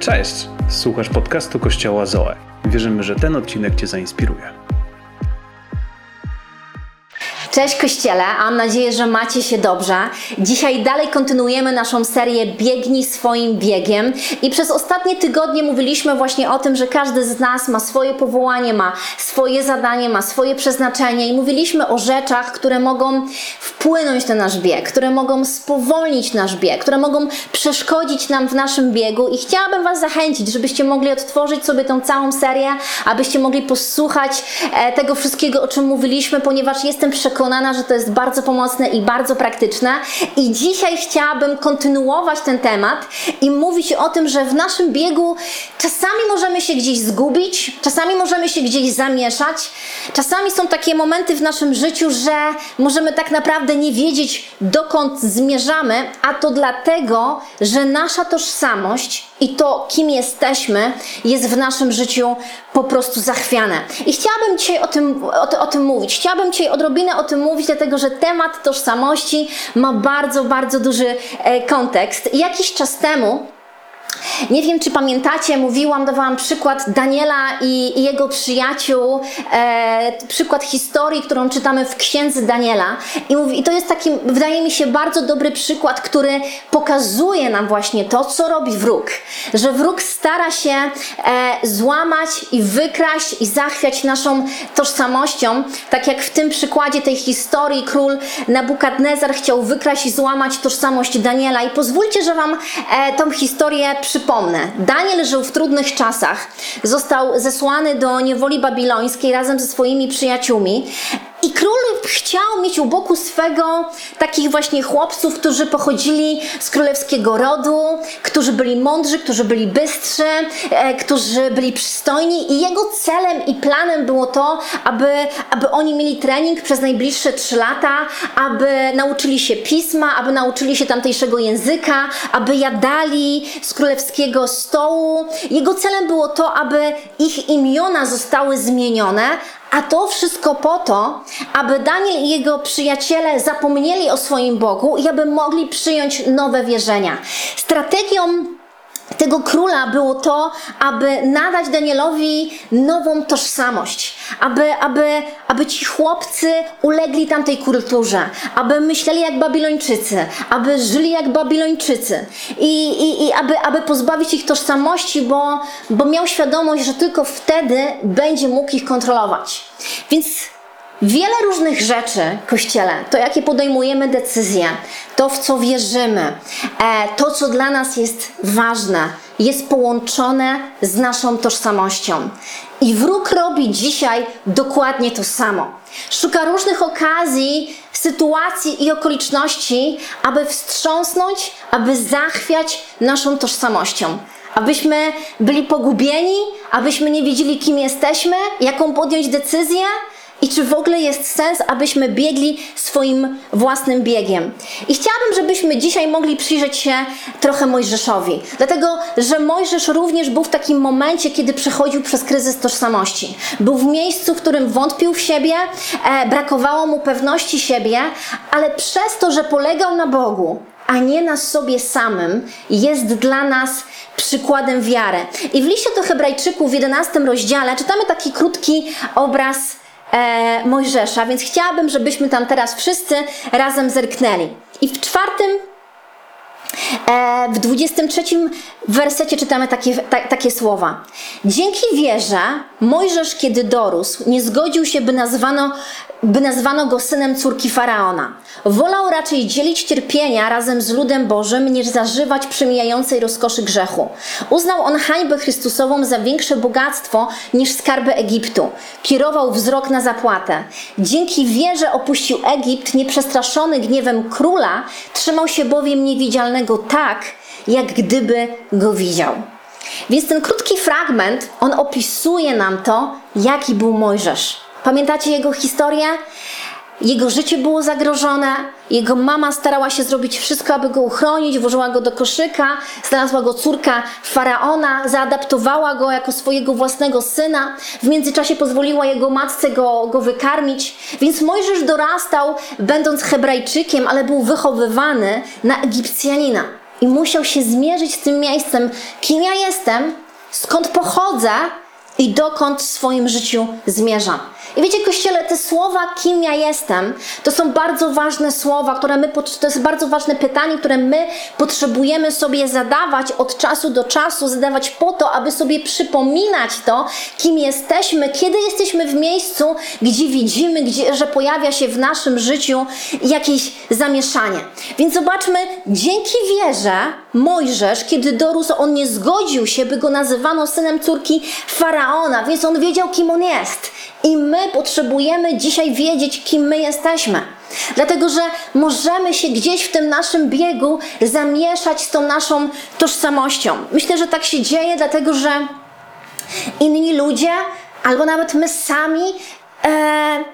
Cześć! Słuchasz podcastu Kościoła Zoe. Wierzymy, że ten odcinek Cię zainspiruje. Cześć Kościele, mam nadzieję, że macie się dobrze. Dzisiaj dalej kontynuujemy naszą serię Biegnij swoim biegiem. I przez ostatnie tygodnie mówiliśmy właśnie o tym, że każdy z nas ma swoje powołanie, ma swoje zadanie, ma swoje przeznaczenie. I mówiliśmy o rzeczach, które mogą wpłynąć na nasz bieg, które mogą spowolnić nasz bieg, które mogą przeszkodzić nam w naszym biegu. I chciałabym Was zachęcić, żebyście mogli odtworzyć sobie tą całą serię, abyście mogli posłuchać e, tego wszystkiego, o czym mówiliśmy, ponieważ jestem przekonana, że to jest bardzo pomocne i bardzo praktyczne. I dzisiaj chciałabym kontynuować ten temat i mówić o tym, że w naszym biegu czasami możemy się gdzieś zgubić, czasami możemy się gdzieś zamieszać, czasami są takie momenty w naszym życiu, że możemy tak naprawdę nie wiedzieć, dokąd zmierzamy, a to dlatego, że nasza tożsamość i to, kim jesteśmy, jest w naszym życiu po prostu zachwiane. I chciałabym dzisiaj o tym, o, o tym mówić. Chciałabym dzisiaj odrobinę o tym mówić, dlatego że temat tożsamości ma bardzo, bardzo duży e, kontekst. Jakiś czas temu nie wiem, czy pamiętacie, mówiłam, dawałam przykład Daniela i, i jego przyjaciół, e, przykład historii, którą czytamy w księdze Daniela. I, mówi, I to jest taki, wydaje mi się, bardzo dobry przykład, który pokazuje nam właśnie to, co robi wróg. Że wróg stara się e, złamać i wykraść i zachwiać naszą tożsamością, tak jak w tym przykładzie tej historii król Nabukadnezar chciał wykraść i złamać tożsamość Daniela. I pozwólcie, że Wam e, tą historię przypomnę. Daniel żył w trudnych czasach. Został zesłany do niewoli babilońskiej razem ze swoimi przyjaciółmi. I król chciał mieć u boku swego takich właśnie chłopców, którzy pochodzili z królewskiego rodu, którzy byli mądrzy, którzy byli bystrzy, e, którzy byli przystojni i jego celem i planem było to, aby, aby oni mieli trening przez najbliższe trzy lata, aby nauczyli się pisma, aby nauczyli się tamtejszego języka, aby jadali z królewskiego stołu. Jego celem było to, aby ich imiona zostały zmienione, a to wszystko po to, aby Daniel i jego przyjaciele zapomnieli o swoim Bogu i aby mogli przyjąć nowe wierzenia. Strategią tego króla było to, aby nadać Danielowi nową tożsamość, aby, aby, aby ci chłopcy ulegli tamtej kulturze, aby myśleli jak Babilończycy, aby żyli jak Babilończycy i, i, i aby, aby pozbawić ich tożsamości, bo, bo miał świadomość, że tylko wtedy będzie mógł ich kontrolować. Więc Wiele różnych rzeczy, Kościele, to jakie podejmujemy decyzje, to w co wierzymy, e, to co dla nas jest ważne, jest połączone z naszą tożsamością. I wróg robi dzisiaj dokładnie to samo. Szuka różnych okazji, sytuacji i okoliczności, aby wstrząsnąć, aby zachwiać naszą tożsamością. Abyśmy byli pogubieni, abyśmy nie wiedzieli, kim jesteśmy, jaką podjąć decyzję, i czy w ogóle jest sens, abyśmy biegli swoim własnym biegiem. I chciałabym, żebyśmy dzisiaj mogli przyjrzeć się trochę Mojżeszowi, dlatego że Mojżesz również był w takim momencie, kiedy przechodził przez kryzys tożsamości. Był w miejscu, w którym wątpił w siebie, e, brakowało mu pewności siebie, ale przez to, że polegał na Bogu, a nie na sobie samym, jest dla nas przykładem wiary. I w liście do Hebrajczyków w 11 rozdziale czytamy taki krótki obraz e, Mojżesza, więc chciałabym, żebyśmy tam teraz wszyscy razem zerknęli. I w czwartym, e, w 23 wersecie czytamy takie, ta, takie słowa. Dzięki wierze Mojżesz, kiedy dorósł, nie zgodził się, by nazwano, by nazwano go synem córki Faraona. Wolał raczej dzielić cierpienia razem z ludem Bożym, niż zażywać przemijającej rozkoszy grzechu. Uznał on hańbę Chrystusową za większe bogactwo niż skarby Egiptu. Kierował wzrok na zapłatę. Dzięki wierze opuścił Egipt, nieprzestraszony gniewem króla, trzymał się bowiem niewidzialnego tak, jak gdyby go widział. Więc ten krótki fragment, on opisuje nam to, jaki był Mojżesz. Pamiętacie jego historię? Jego życie było zagrożone, jego mama starała się zrobić wszystko, aby go uchronić, włożyła go do koszyka, znalazła go córka faraona, zaadaptowała go jako swojego własnego syna, w międzyczasie pozwoliła jego matce go, go wykarmić. Więc Mojżesz dorastał, będąc Hebrajczykiem, ale był wychowywany na Egipcjanina. i musiał się zmierzyć z tym miejscem, kim ja jestem, skąd pochodzę i dokąd w swoim życiu zmierzam. I wiecie, Kościele, te słowa, kim ja jestem, to są bardzo ważne słowa, które my, to jest bardzo ważne pytanie, które my potrzebujemy sobie zadawać od czasu do czasu, zadawać po to, aby sobie przypominać to, kim jesteśmy, kiedy jesteśmy w miejscu, gdzie widzimy, gdzie, że pojawia się w naszym życiu jakieś zamieszanie. Więc zobaczmy, dzięki wierze Mojżesz, kiedy dorósł, on nie zgodził się, by go nazywano synem córki faraona, więc on wiedział, kim on jest. I my potrzebujemy dzisiaj wiedzieć, kim my jesteśmy. Dlatego, że możemy się gdzieś w tym naszym biegu zamieszać z tą naszą tożsamością. Myślę, że tak się dzieje, dlatego że inni ludzie, albo nawet my sami, e,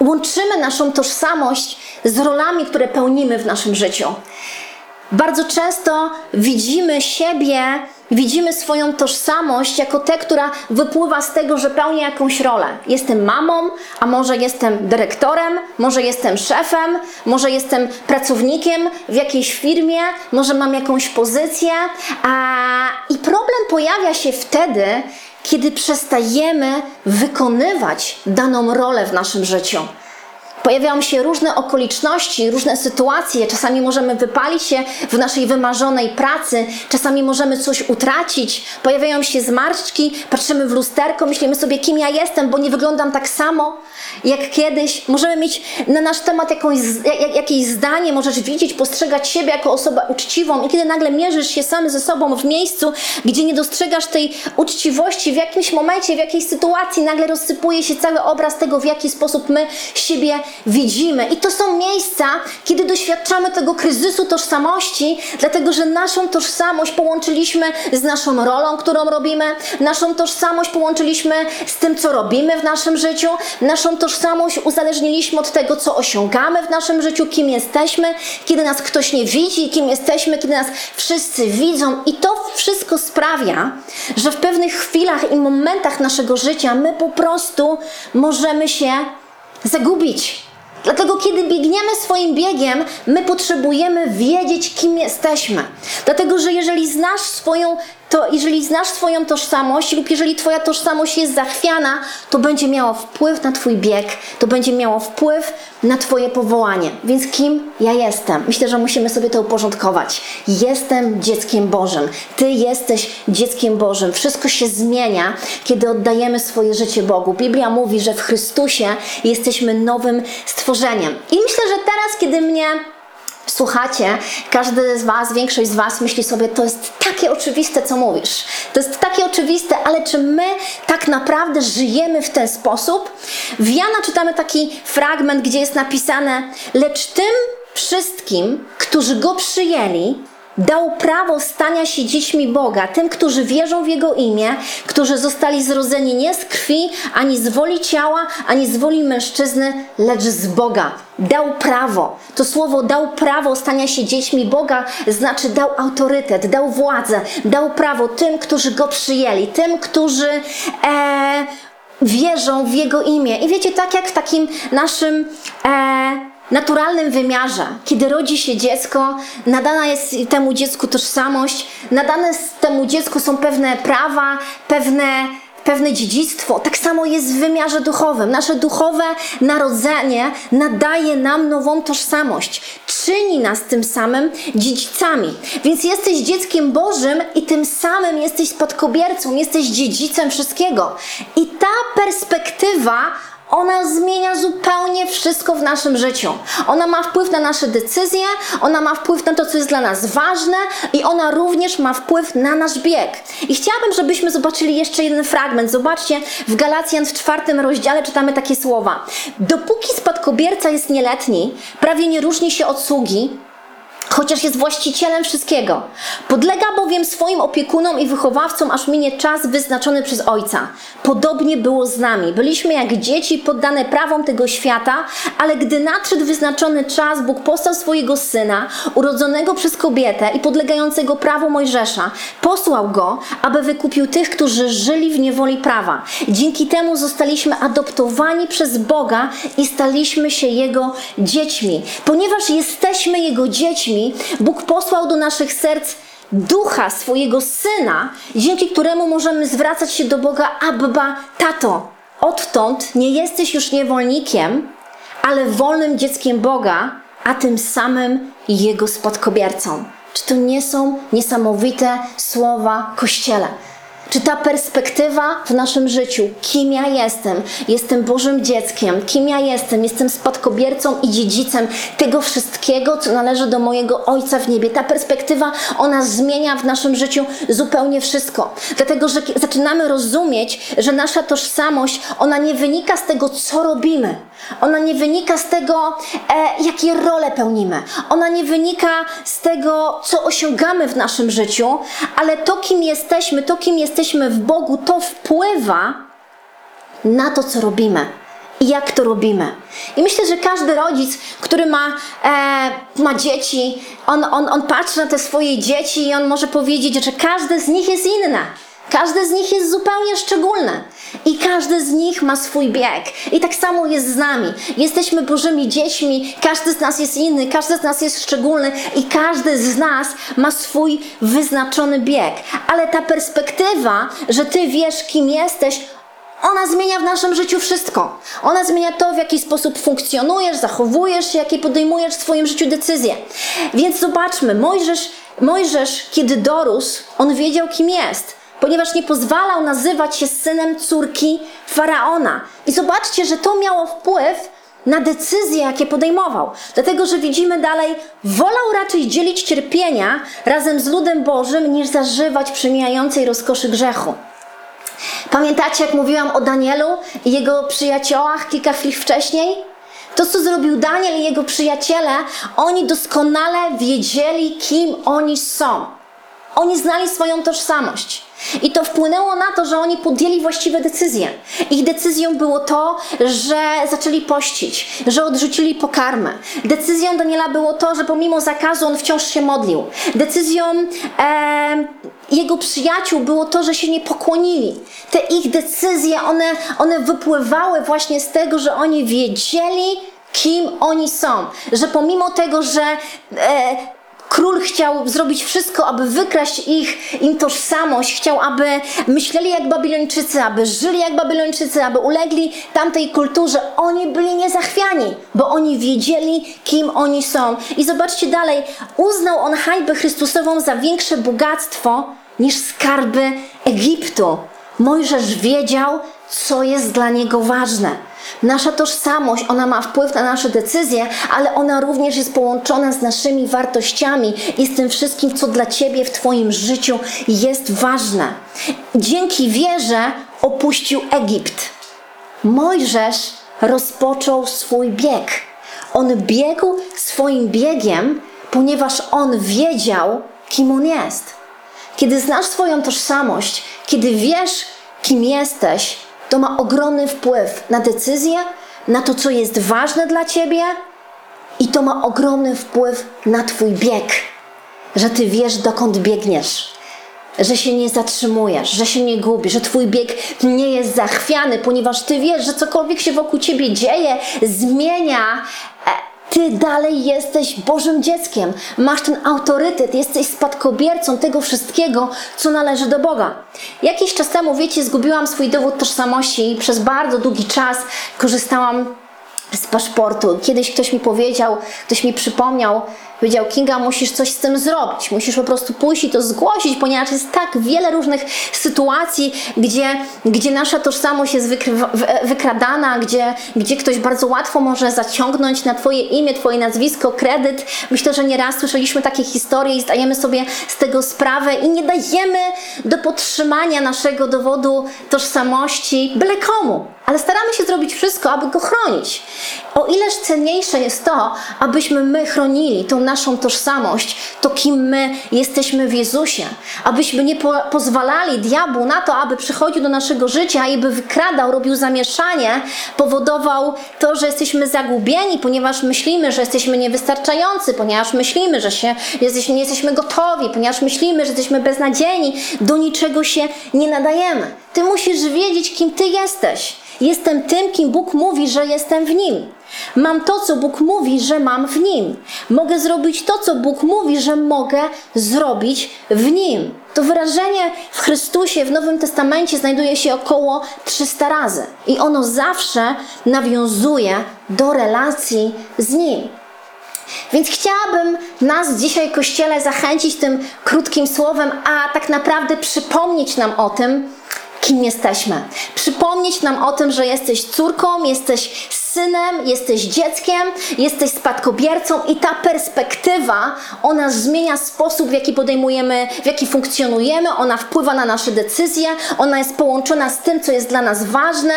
łączymy naszą tożsamość z rolami, które pełnimy w naszym życiu. Bardzo często widzimy siebie, widzimy swoją tożsamość jako tę, która wypływa z tego, że pełnię jakąś rolę. Jestem mamą, a może jestem dyrektorem, może jestem szefem, może jestem pracownikiem w jakiejś firmie, może mam jakąś pozycję. A... I problem pojawia się wtedy, kiedy przestajemy wykonywać daną rolę w naszym życiu. Pojawiają się różne okoliczności, różne sytuacje. Czasami możemy wypalić się w naszej wymarzonej pracy, czasami możemy coś utracić. Pojawiają się zmarszczki, patrzymy w lusterko, myślimy sobie, kim ja jestem, bo nie wyglądam tak samo jak kiedyś. Możemy mieć na nasz temat jakąś, jak, jakieś zdanie, możesz widzieć, postrzegać siebie jako osobę uczciwą, i kiedy nagle mierzysz się sam ze sobą w miejscu, gdzie nie dostrzegasz tej uczciwości, w jakimś momencie, w jakiejś sytuacji, nagle rozsypuje się cały obraz tego, w jaki sposób my siebie widzimy. I to są miejsca, kiedy doświadczamy tego kryzysu tożsamości, dlatego że naszą tożsamość połączyliśmy z naszą rolą, którą robimy, naszą tożsamość połączyliśmy z tym, co robimy w naszym życiu, naszą tożsamość uzależniliśmy od tego, co osiągamy w naszym życiu, kim jesteśmy, kiedy nas ktoś nie widzi, kim jesteśmy, kiedy nas wszyscy widzą. I to wszystko sprawia, że w pewnych chwilach i momentach naszego życia my po prostu możemy się zagubić. Dlatego, kiedy biegniemy swoim biegiem, my potrzebujemy wiedzieć, kim jesteśmy. Dlatego, że jeżeli znasz swoją, to jeżeli znasz swoją tożsamość lub jeżeli Twoja tożsamość jest zachwiana, to będzie miało wpływ na Twój bieg, to będzie miało wpływ na Twoje powołanie. Więc kim ja jestem? Myślę, że musimy sobie to uporządkować. Jestem dzieckiem Bożym. Ty jesteś dzieckiem Bożym. Wszystko się zmienia, kiedy oddajemy swoje życie Bogu. Biblia mówi, że w Chrystusie jesteśmy nowym stworzeniem. I myślę, że teraz, kiedy mnie słuchacie, każdy z Was, większość z Was myśli sobie, to jest takie oczywiste, co mówisz. To jest takie oczywiste, ale czy my tak naprawdę żyjemy w ten sposób? W Jana czytamy taki fragment, gdzie jest napisane, lecz tym wszystkim, którzy Go przyjęli, dał prawo stania się dziećmi Boga, tym, którzy wierzą w Jego imię, którzy zostali zrodzeni nie z krwi, ani z woli ciała, ani z woli mężczyzny, lecz z Boga. Dał prawo. To słowo dał prawo stania się dziećmi Boga, znaczy dał autorytet, dał władzę, dał prawo tym, którzy Go przyjęli, tym, którzy e, wierzą w Jego imię. I wiecie, tak jak w takim naszym... E, naturalnym wymiarze, kiedy rodzi się dziecko, nadana jest temu dziecku tożsamość, nadane temu dziecku są pewne prawa, pewne, pewne dziedzictwo. Tak samo jest w wymiarze duchowym. Nasze duchowe narodzenie nadaje nam nową tożsamość, czyni nas tym samym dziedzicami. Więc jesteś dzieckiem Bożym i tym samym jesteś spadkobiercą, jesteś dziedzicem wszystkiego. I ta perspektywa ona zmienia zupełnie wszystko w naszym życiu. Ona ma wpływ na nasze decyzje, ona ma wpływ na to, co jest dla nas ważne i ona również ma wpływ na nasz bieg. I chciałabym, żebyśmy zobaczyli jeszcze jeden fragment. Zobaczcie, w Galacjan w czwartym rozdziale czytamy takie słowa. Dopóki spadkobierca jest nieletni, prawie nie różni się od sługi, chociaż jest właścicielem wszystkiego. Podlega bowiem swoim opiekunom i wychowawcom, aż minie czas wyznaczony przez Ojca. Podobnie było z nami. Byliśmy jak dzieci poddane prawom tego świata, ale gdy nadszedł wyznaczony czas, Bóg postał swojego Syna, urodzonego przez kobietę i podlegającego prawu Mojżesza, posłał Go, aby wykupił tych, którzy żyli w niewoli prawa. Dzięki temu zostaliśmy adoptowani przez Boga i staliśmy się Jego dziećmi. Ponieważ jesteśmy Jego dziećmi, Biblii, Bóg posłał do naszych serc ducha swojego syna, dzięki któremu możemy zwracać się do Boga Abba, tato. Odtąd nie jesteś już niewolnikiem, ale wolnym dzieckiem Boga, a tym samym Jego spadkobiercą. Czy to nie są niesamowite słowa Kościele? Czy ta perspektywa w naszym życiu, kim ja jestem, jestem Bożym dzieckiem, kim ja jestem, jestem spadkobiercą i dziedzicem tego wszystkiego, co należy do mojego Ojca w niebie. Ta perspektywa, ona zmienia w naszym życiu zupełnie wszystko. Dlatego, że zaczynamy rozumieć, że nasza tożsamość, ona nie wynika z tego, co robimy. Ona nie wynika z tego, e, jakie role pełnimy. Ona nie wynika z tego, co osiągamy w naszym życiu, ale to, kim jesteśmy, to, kim jesteśmy w Bogu, to wpływa na to, co robimy. I jak to robimy. I myślę, że każdy rodzic, który ma, e, ma dzieci, on, on, on patrzy na te swoje dzieci i on może powiedzieć, że każde z nich jest inne. Każde z nich jest zupełnie szczególne i każdy z nich ma swój bieg. I tak samo jest z nami. Jesteśmy Bożymi dziećmi, każdy z nas jest inny, każdy z nas jest szczególny i każdy z nas ma swój wyznaczony bieg. Ale ta perspektywa, że ty wiesz, kim jesteś, ona zmienia w naszym życiu wszystko. Ona zmienia to, w jaki sposób funkcjonujesz, zachowujesz się, jakie podejmujesz w swoim życiu decyzje. Więc zobaczmy, Mojżesz, Mojżesz, kiedy dorósł, on wiedział, kim jest ponieważ nie pozwalał nazywać się synem córki faraona. I zobaczcie, że to miało wpływ na decyzje, jakie podejmował. Dlatego, że widzimy dalej, wolał raczej dzielić cierpienia razem z ludem Bożym, niż zażywać przemijającej rozkoszy grzechu. Pamiętacie, jak mówiłam o Danielu i jego przyjaciołach kilka chwil wcześniej? To, co zrobił Daniel i jego przyjaciele, oni doskonale wiedzieli, kim oni są. Oni znali swoją tożsamość. I to wpłynęło na to, że oni podjęli właściwe decyzje. Ich decyzją było to, że zaczęli pościć, że odrzucili pokarmę. Decyzją Daniela było to, że pomimo zakazu on wciąż się modlił. Decyzją e, jego przyjaciół było to, że się nie pokłonili. Te ich decyzje, one, one wypływały właśnie z tego, że oni wiedzieli, kim oni są. Że pomimo tego, że e, Król chciał zrobić wszystko, aby wykraść ich, im tożsamość, chciał, aby myśleli jak Babilończycy, aby żyli jak Babilończycy, aby ulegli tamtej kulturze. Oni byli niezachwiani, bo oni wiedzieli, kim oni są. I zobaczcie dalej, uznał on hańbę Chrystusową za większe bogactwo niż skarby Egiptu. Mojżesz wiedział, co jest dla niego ważne. Nasza tożsamość, ona ma wpływ na nasze decyzje, ale ona również jest połączona z naszymi wartościami i z tym wszystkim, co dla Ciebie w Twoim życiu jest ważne. Dzięki wierze opuścił Egipt. Mojżesz rozpoczął swój bieg. On biegł swoim biegiem, ponieważ on wiedział, kim on jest. Kiedy znasz swoją tożsamość, kiedy wiesz, kim jesteś, to ma ogromny wpływ na decyzje, na to, co jest ważne dla ciebie, i to ma ogromny wpływ na Twój bieg, że Ty wiesz, dokąd biegniesz, że się nie zatrzymujesz, że się nie gubisz, że Twój bieg nie jest zachwiany, ponieważ Ty wiesz, że cokolwiek się wokół Ciebie dzieje, zmienia. Ty dalej jesteś Bożym dzieckiem, masz ten autorytet, jesteś spadkobiercą tego wszystkiego, co należy do Boga. Jakiś czas temu, wiecie, zgubiłam swój dowód tożsamości i przez bardzo długi czas korzystałam z paszportu. Kiedyś ktoś mi powiedział, ktoś mi przypomniał, powiedział: Kinga, musisz coś z tym zrobić, musisz po prostu pójść i to zgłosić, ponieważ jest tak wiele różnych sytuacji, gdzie, gdzie nasza tożsamość jest wykradana, gdzie, gdzie ktoś bardzo łatwo może zaciągnąć na Twoje imię, Twoje nazwisko, kredyt. Myślę, że nieraz słyszeliśmy takie historie i zdajemy sobie z tego sprawę i nie dajemy do podtrzymania naszego dowodu tożsamości byle komu ale staramy się zrobić wszystko, aby go chronić. O ileż cenniejsze jest to, abyśmy my chronili tą naszą tożsamość, to kim my jesteśmy w Jezusie. Abyśmy nie po pozwalali diabłu na to, aby przychodził do naszego życia i by wykradał, robił zamieszanie, powodował to, że jesteśmy zagubieni, ponieważ myślimy, że jesteśmy niewystarczający, ponieważ myślimy, że się, nie jesteśmy gotowi, ponieważ myślimy, że jesteśmy beznadziejni, do niczego się nie nadajemy. Ty musisz wiedzieć, kim ty jesteś. Jestem tym, kim Bóg mówi, że jestem w nim. Mam to, co Bóg mówi, że mam w nim. Mogę zrobić to, co Bóg mówi, że mogę zrobić w nim. To wyrażenie w Chrystusie w Nowym Testamencie znajduje się około 300 razy i ono zawsze nawiązuje do relacji z nim. Więc chciałabym nas dzisiaj, Kościele, zachęcić tym krótkim słowem, a tak naprawdę przypomnieć nam o tym, kim jesteśmy. Przypomnieć nam o tym, że jesteś córką, jesteś synem, jesteś dzieckiem, jesteś spadkobiercą i ta perspektywa, ona zmienia sposób, w jaki podejmujemy, w jaki funkcjonujemy, ona wpływa na nasze decyzje, ona jest połączona z tym, co jest dla nas ważne,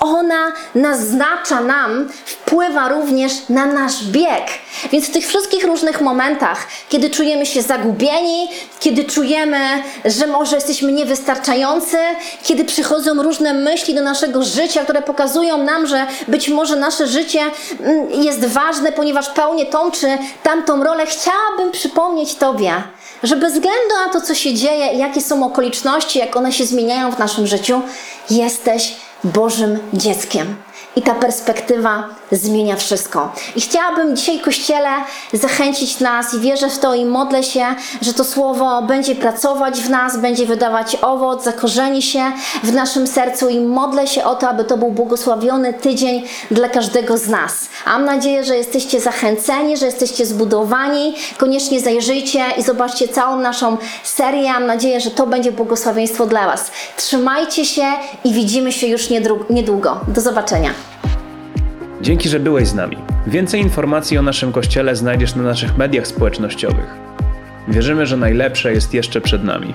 ona naznacza nam, wpływa również na nasz bieg. Więc w tych wszystkich różnych momentach, kiedy czujemy się zagubieni, kiedy czujemy, że może jesteśmy niewystarczający, kiedy przychodzą różne myśli do naszego życia, które pokazują nam, że być może nasze życie mm, jest ważne, ponieważ pełnię tą czy tamtą rolę, chciałabym przypomnieć Tobie, że bez względu na to, co się dzieje, jakie są okoliczności, jak one się zmieniają w naszym życiu, jesteś Bożym dzieckiem. I ta perspektywa zmienia wszystko. I chciałabym dzisiaj, Kościele, zachęcić nas i wierzę w to i modlę się, że to słowo będzie pracować w nas, będzie wydawać owoc, zakorzeni się w naszym sercu i modlę się o to, aby to był błogosławiony tydzień dla każdego z nas. Mam nadzieję, że jesteście zachęceni, że jesteście zbudowani. Koniecznie zajrzyjcie i zobaczcie całą naszą serię. Mam nadzieję, że to będzie błogosławieństwo dla Was. Trzymajcie się i widzimy się już niedługo. Do zobaczenia. Dzięki, że byłeś z nami. Więcej informacji o naszym kościele znajdziesz na naszych mediach społecznościowych. Wierzymy, że najlepsze jest jeszcze przed nami.